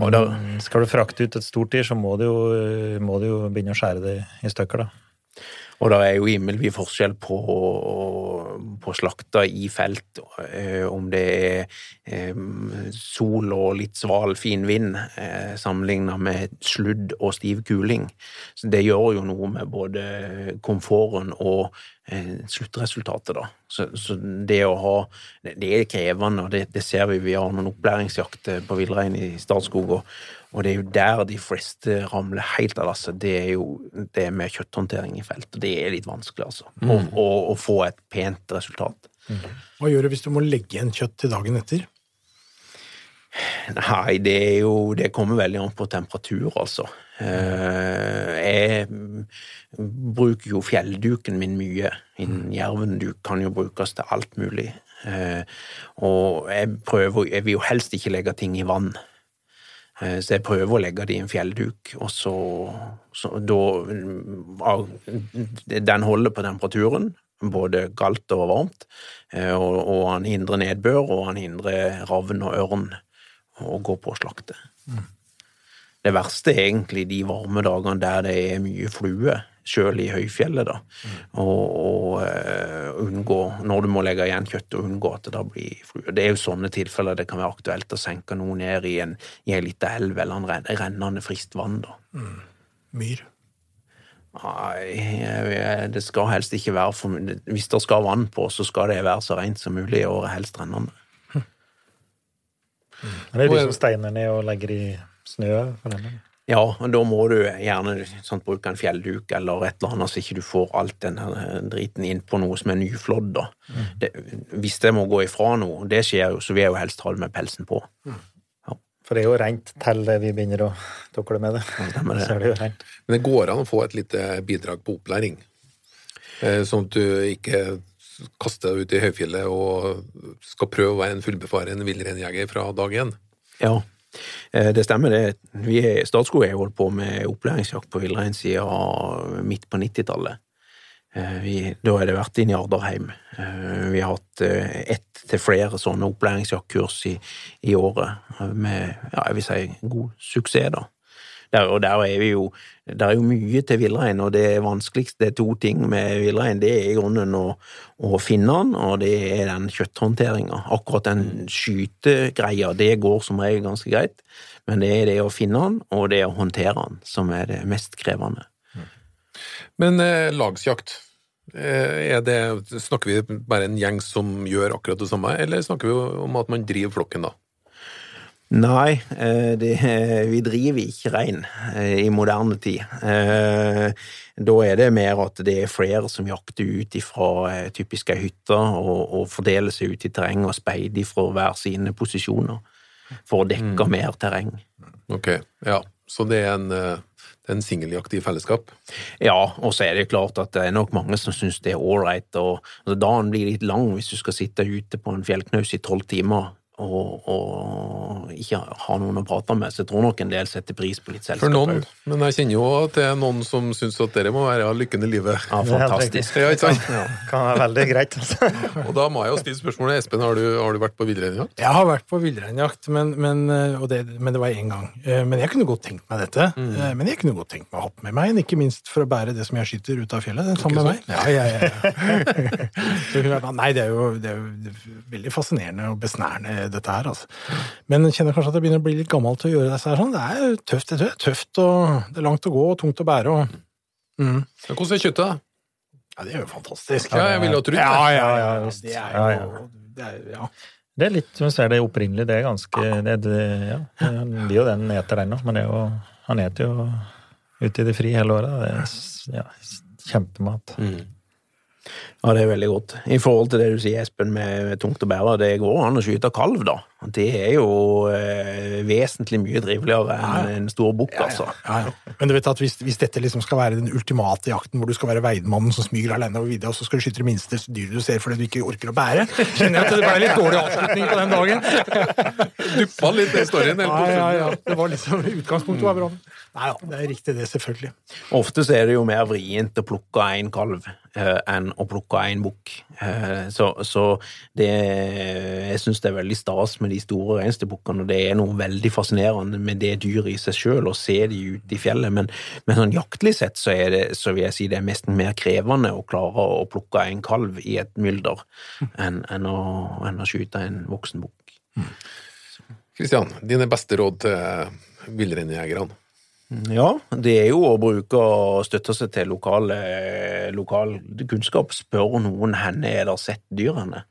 Speaker 3: og da-
Speaker 4: skal du frakte ut et stort dyr, så må du jo, må du jo begynne å skjære det i stykker, da.
Speaker 3: Og det er jo himmelvid forskjell på, på slakta i felt, eh, om det er eh, sol og litt sval, fin vind, sammenligna sammenlignet med sludd og stiv kuling. Så det gjør jo noe med både komforten og eh, sluttresultatet, da. Så, så det å ha Det er krevende, og det, det ser vi. Vi har noen opplæringsjakter på villrein i Statskog, og, og det er jo der de fleste ramler helt av lasset. Det er jo det med kjøtthåndtering i felt, og det er litt vanskelig, altså. Å å- å få et pent resultat.
Speaker 5: Hva gjør du hvis du må legge igjen kjøtt til dagen etter?
Speaker 3: Nei, det er jo Det kommer veldig an på temperatur, altså. Eh, Jeg bruker jo fjellduken min mye. En jervenduk kan jo brukes til alt mulig. Eh, Og jeg prøver Jeg vil jo helst ikke legge ting i vann. Eh, Så jeg prøver å legge det i en fjellduk, og så, så da Den holder på temperaturen, både kaldt og varmt, eh, og, og han hindrer nedbør, og han hindrer ravn og ørn å gå på å slakte. Det verste er egentlig de varme dagene der det er mye flue, sjøl i høyfjellet, da. Og, og eh, unngå, når du må legge igjen kjøttet, og unngå at det da blir flue. Det er jo sånne tilfeller det kan være aktuelt å senke noe ned i en, i en liten elv eller en ren- rennende friskt vann, da.
Speaker 5: Myr.
Speaker 3: Nei, det skal helst ikke være for mye. Hvis det skal vann på, så skal det være så rent som mulig, og helst rennende.
Speaker 4: Det er
Speaker 2: er-
Speaker 4: som steiner ned og legger i snø. For den.
Speaker 3: Ja, og da må du gjerne sånn, bruke en fjellduk eller et eller annet, så ikke du får alt den driten inn på noe som er nyflådd. da. Det, hvis det må gå ifra noe, det skjer jo, så vil jeg jo helst ha det med pelsen på.
Speaker 4: For det er jo rent til vi begynner å tukle med det.
Speaker 3: Ja, det.
Speaker 4: Så er det jo rent.
Speaker 2: Men det går an å få et lite bidrag på opplæring, Eh, sånn at du ikke kaster deg ut i høyfjellet og skal prøve å være en fullbefaren villreinjeger fra dag én.
Speaker 3: Ja, eh, det stemmer det. Vi er, Statskog har holdt på med opplæringsjakt på villrein siden midt på 90-tallet. Eh, Da har det vært i Njardarheim. Eh, Vi har hatt eh, ett til flere sånne opplæringsjaktkurs i, i året eh, med ja, jeg vil si god suksess, da. Der, og der er vi jo Det er jo mye til villrein, og det vanskeligste det er to ting med villrein. Det er i grunnen å, å finne den, og det er den kjøtthåndteringa. Akkurat den skytegreia, det går som regel ganske greit, men det er det å finne den, og det å håndtere den, som er det mest krevende.
Speaker 2: Men eh, lagsjakt, eh, er det, snakker vi bare en gjeng som gjør akkurat det samme, eller snakker vi om at man driver flokken da?
Speaker 3: Nei, eh, det, vi driver ikke rein eh, i moderne tid. Eh, Da er det mer at det er flere som jakter ut ifra typiske hytter, og, og fordeler seg ut i terreng og speider fra hver sine posisjoner. for å dekke mer terreng.
Speaker 2: Ok, ja. Så det er en, en singeljakt i fellesskap?
Speaker 3: Ja, og så er det klart at det er nok mange som syns det er ålreit. Altså, dagen blir litt lang hvis du skal sitte ute på en fjellknaus i tolv timer og, og ikke ha noen å prate med. Så jeg tror nok en del setter pris på litt selskap.
Speaker 2: For noen, men jeg kjenner jo at det er noen som syns at dere må være lykken i livet.
Speaker 3: Ja,
Speaker 4: Det
Speaker 3: fantastisk.
Speaker 2: Ja, ikke sant?
Speaker 4: Kan være veldig greit. Altså.
Speaker 2: Og da må jeg jo stille spørsmålet, Espen, har du, har du vært på villreinjakt?
Speaker 5: Jeg har vært på villreinjakt, men, men, eh, det, men det var én gang. Eh, Men jeg kunne godt tenkt meg dette. Mm. Men jeg kunne godt tenkt meg å ha med meg en, ikke minst for å bære det som jeg skyter ut av fjellet. Den sammen med meg. Ja, ja, ja, ja. Så kunne jeg bare, Nei, det er, jo, det er jo veldig fascinerende og besnærende, dette her. Altså. Men jeg kjenner kanskje at jeg begynner å bli litt gammel til å gjøre dette her sånn. Det er jo tøft, det er tøft, og det er langt å gå og tungt å bære. Og, mm.
Speaker 2: Ja, Hvordan er kjøttet?
Speaker 5: Ja, det er jo fantastisk.
Speaker 2: Ja, jeg ville jo trodd det.
Speaker 5: Ja, ja, ja.
Speaker 4: Visst.
Speaker 5: Det er jo det er, ja.
Speaker 4: Det er litt, ser, det opprinnelige, det er ganske det, er det, ja. Han blir jo den han eter ennå, men det er jo, han eter jo ute i det fri hele året. Det er ja, kjempemat. kjempemat.
Speaker 3: Ja, det er veldig godt. I forhold til det du sier, Espen, med tungt å bære, det går an å skyte kalv, da. Det er jo eh, vesentlig mye triveligere enn en stor bukk, altså.
Speaker 5: Ja, ja. Men du vet at hvis, hvis dette liksom skal være den ultimate jakten, hvor du skal være veidmannen som smyger alene over vidda, og så skal du skyte det minste dyret du ser fordi du ikke orker å bære, kjenner jeg at det ble litt dårlig avslutning på den dagen.
Speaker 2: Duppa litt den storyen.
Speaker 5: Ja, ja, ja. Det var liksom Utgangspunktet var bra. Nei ja, det er riktig det, selvfølgelig.
Speaker 3: Ofte så er det jo mer vrient å plukke en kalv eh, enn å plukke en bukk. Eh, så, så det Jeg syns det er veldig stas med de store reinsdyrbukkene, og det er noe veldig fascinerende med det dyret i seg sjøl, å se de ute i fjellet. Men, men sånn jaktlig sett så det så vil jeg si det er mest mer krevende å klare å plukke en kalv i et mylder enn, enn, å, enn å skyte en voksen bukk.
Speaker 2: Kristian, dine beste råd til villreinjegerne?
Speaker 3: Ja, det er jo å bruke og støtte seg til lokal, lokal kunnskap. Spør noen hvor er det sett dyrene.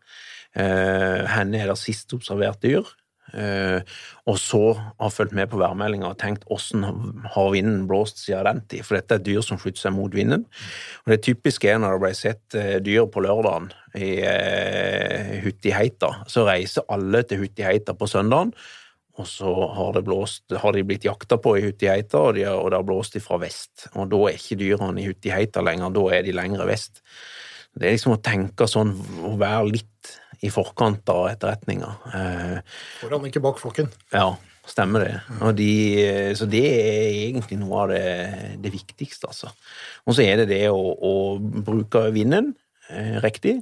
Speaker 3: Eh, Hvor er det sist observert dyr? Uh, og så har fulgt med på værmeldinga og tenkt hvordan har vinden blåst siden den tid. For dette er dyr som flytter seg mot vinden. Og det typiske er når det ble sett uh, dyr på lørdagen i uh, Huttiheita, så reiser alle til Huttiheita på søndagen. Og så har, det blåst, har de blitt jakta på i Hutiheita, og, de og det har blåst ifra vest. Og da er ikke dyrene i Hutiheita lenger, da er de lengre vest. Det er liksom å tenke sånn, å være litt i forkant av etterretninga. Eh,
Speaker 5: Foran, ikke bak flokken.
Speaker 3: ja, stemmer det. De, så det er egentlig noe av det, det viktigste, altså. Og så er det det å, å bruke vinden eh, riktig.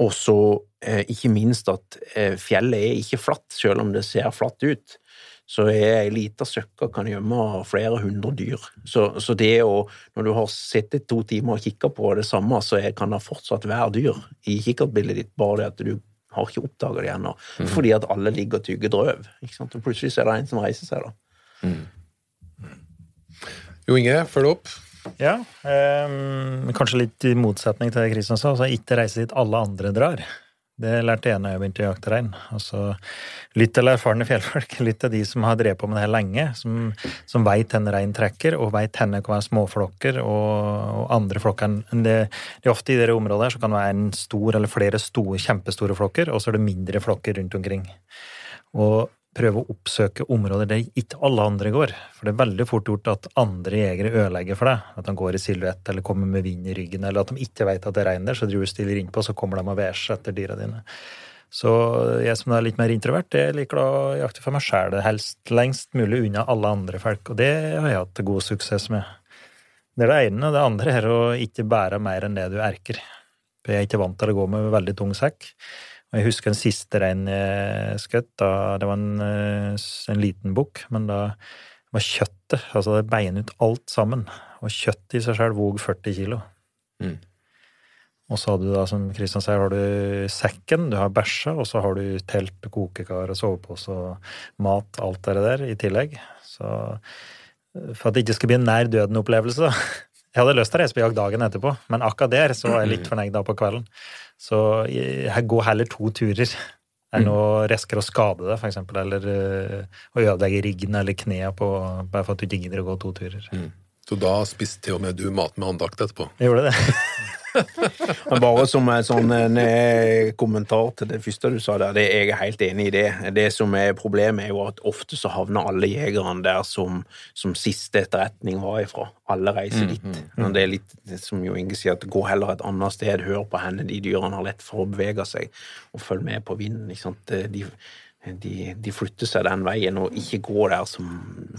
Speaker 3: Og så eh, ikke minst at eh, fjellet er ikke flatt, selv om det ser flatt ut. Så er ei lita søkka kan gjemme flere hundre dyr. Så, så det å Når du har sittet to timer og kikka på det samme, så kan det fortsatt være dyr i kikkertbildet ditt, bare det at du har ikke oppdaga det ennå. Fordi at alle ligger og tygger drøv. Og plutselig er det en som reiser seg, da.
Speaker 2: Jo Inge, følg opp.
Speaker 4: Ja, um, kanskje litt i motsetning til det Kristian sa, så ikke reise dit alle andre drar. Det lærte jeg da jeg begynte å jakte rein. Altså, lytt til erfarne fjellfolk, lytt til de som har drevet på med det her lenge, som, som veit hvor rein trekker, og veit hvor det kan være småflokker og, og andre flokker det, det er Ofte i dette området her så kan det være en stor eller flere store, kjempestore flokker, og så er det mindre flokker rundt omkring. Og prøve å oppsøke områder der ikke alle andre går. For det er veldig fort gjort at andre jegere ødelegger for deg. At de går i silhuett eller kommer med vind i ryggen, eller at de ikke vet at det regner, så driver du stiller innpå, så kommer de og værer seg etter dyra dine. Så jeg som er litt mer introvert, jeg liker å jakte for meg sjæl, helst lengst mulig unna alle andre folk. Og det har jeg hatt god suksess med. Det er det ene. Det andre er å ikke bære mer enn det du erker. For jeg er ikke vant til å gå med veldig tung sekk. Og jeg husker den siste jeg skjøt. Det var en, eh, en liten bukk, men da var kjøttet Altså det beinet ut alt sammen. Og kjøttet i seg sjøl vog 40 kilo.
Speaker 2: Mm.
Speaker 4: Og så har du da, som Kristian sier, har du sekken, du har bæsja, og så har du telt, kokekar og sovepose og mat, alt det der i tillegg. Så eh, for at det ikke skal bli en nær døden-opplevelse. Jeg hadde lyst til å reise på jakt dagen etterpå, men akkurat der så var jeg litt fornøyd da på kvelden. Så jeg går heller to turer enn å risikere å skade for eksempel, eller eh, å ødelegge ryggen eller kneet på bare for at du ikke gidder å gå to turer.
Speaker 2: Så Så da spiste til og med du mat med andakt etterpå.
Speaker 4: Jeg gjorde det.
Speaker 3: Bare som en sånn en, eh, kommentar til det første du sa der, det, jeg er helt enig i det. Det som er problemet, er jo at ofte så havner alle jegerne der som, som siste etterretning var ifra. Alle reiser dit. Og det er litt som jo Inge sier, at gå heller et annet sted, hør på henne, de dyrene har lett for å bevege seg, og følg med på vinden. ikke sant? De, de, de flytter seg den veien, og ikke går der som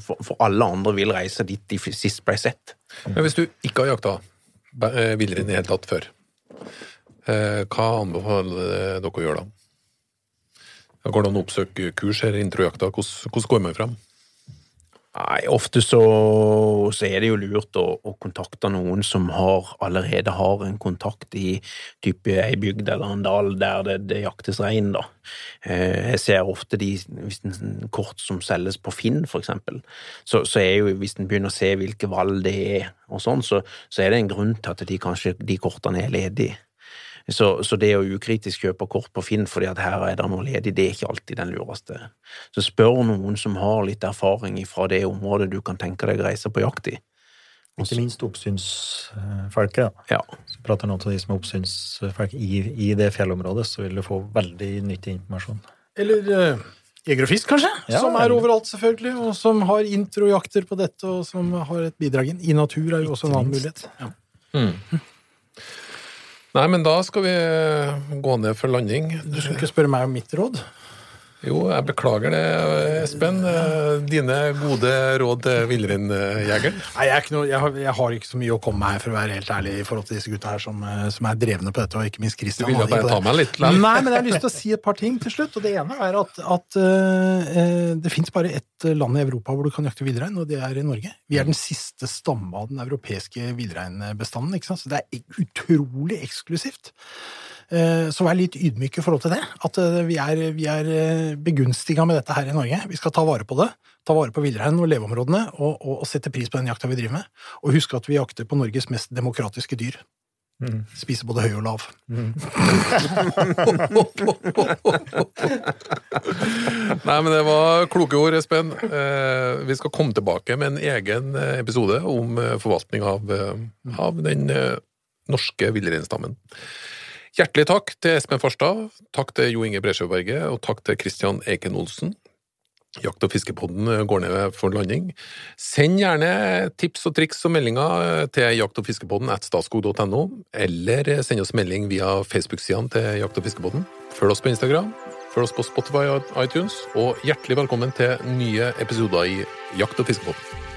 Speaker 3: For, for alle andre vil reise dit de sist ble sett.
Speaker 2: Men hvis du ikke har jakta eh, villrein i det hele tatt før, eh, hva anbefaler dere å gjøre da? Går det an å oppsøke kurs eller introjakta? Hvordan, hvordan går man fram?
Speaker 3: Nei, ofte så, så er det jo lurt å, å kontakte noen som har, allerede har en kontakt i type ei bygd eller en dal der det, det jaktes rein, da. Eh, Jeg ser ofte de, hvis en kort som selges på Finn, for eksempel, så, så er jo, hvis en begynner å se hvilke valg det er og sånn, så, så er det en grunn til at de kanskje, de kortene er ledige. Så, så det å ukritisk kjøpe kort på Finn fordi at her er det noe ledig, det er ikke alltid den lureste. Så spør noen som har litt erfaring fra det området du kan tenke deg å reise på jakt i.
Speaker 4: Ikke minst oppsynsfolket. da.
Speaker 3: Ja.
Speaker 4: Så prater noen av de som er oppsynsfolk i, i det fjellområdet, så vil du få veldig nyttig informasjon.
Speaker 5: Eller uh, Jeger og Fisk, kanskje?
Speaker 4: Ja,
Speaker 5: som er
Speaker 4: eller-
Speaker 5: overalt, selvfølgelig. Og som har introjakter på dette, og som har et bidrag inn. I natur er jo også en annen mulighet. Ja.
Speaker 2: Nei, men da skal vi gå ned for landing.
Speaker 5: Du skulle ikke spørre meg om mitt råd.
Speaker 2: Jo, jeg beklager det, Espen. Eh, Dine gode råd til villreinjegeren?
Speaker 5: Nei, jeg, noe, jeg, har, jeg har ikke så mye å komme med her, for å være helt ærlig, i forhold til disse gutta her som, eh, som er drevne på dette, og ikke minst
Speaker 2: Du
Speaker 5: Christian.
Speaker 2: ville
Speaker 5: er
Speaker 2: bare ta meg litt? Lær.
Speaker 5: Nei, men jeg har lyst til å si et par ting til slutt. og Det ene er at, at eh, eh, det fins bare ett land i Europa hvor du kan jakte villrein, og det er i Norge. Vi er den siste stamme av den europeiske villreinbestanden, så det er utrolig eksklusivt. Eh, Så vær litt ydmyk i forhold til det. At eh, vi er, vi er begunstiga med dette her i Norge. Vi skal ta vare på det. Ta vare på villreinen og leveområdene, og, og, og sette pris på den jakta vi driver med. Og husk at vi jakter på Norges mest demokratiske dyr. Spiser både høy og lav.
Speaker 2: Nei, men det var kloke ord, Espen. Eh, Vi skal komme tilbake med en egen eh, episode om eh, forvaltning av, eh, av den eh, norske villreinstammen. Hjertelig takk til Espen Farstad, takk til Jo Inge Bresjøberget, og takk til Christian Eiken Olsen. Jakt- og fiskepodden eh, går ned for landing. Send gjerne tips og triks og meldinger eh, til jakt- og fiskepodden at statskog.no, eller eh, send oss melding via Facebook-sidene til Jakt- og fiskepodden. Følg oss på Instagram, følg oss på Spotify og iTunes, og hjertelig velkommen til nye episoder i Jakt- og fiskepodden.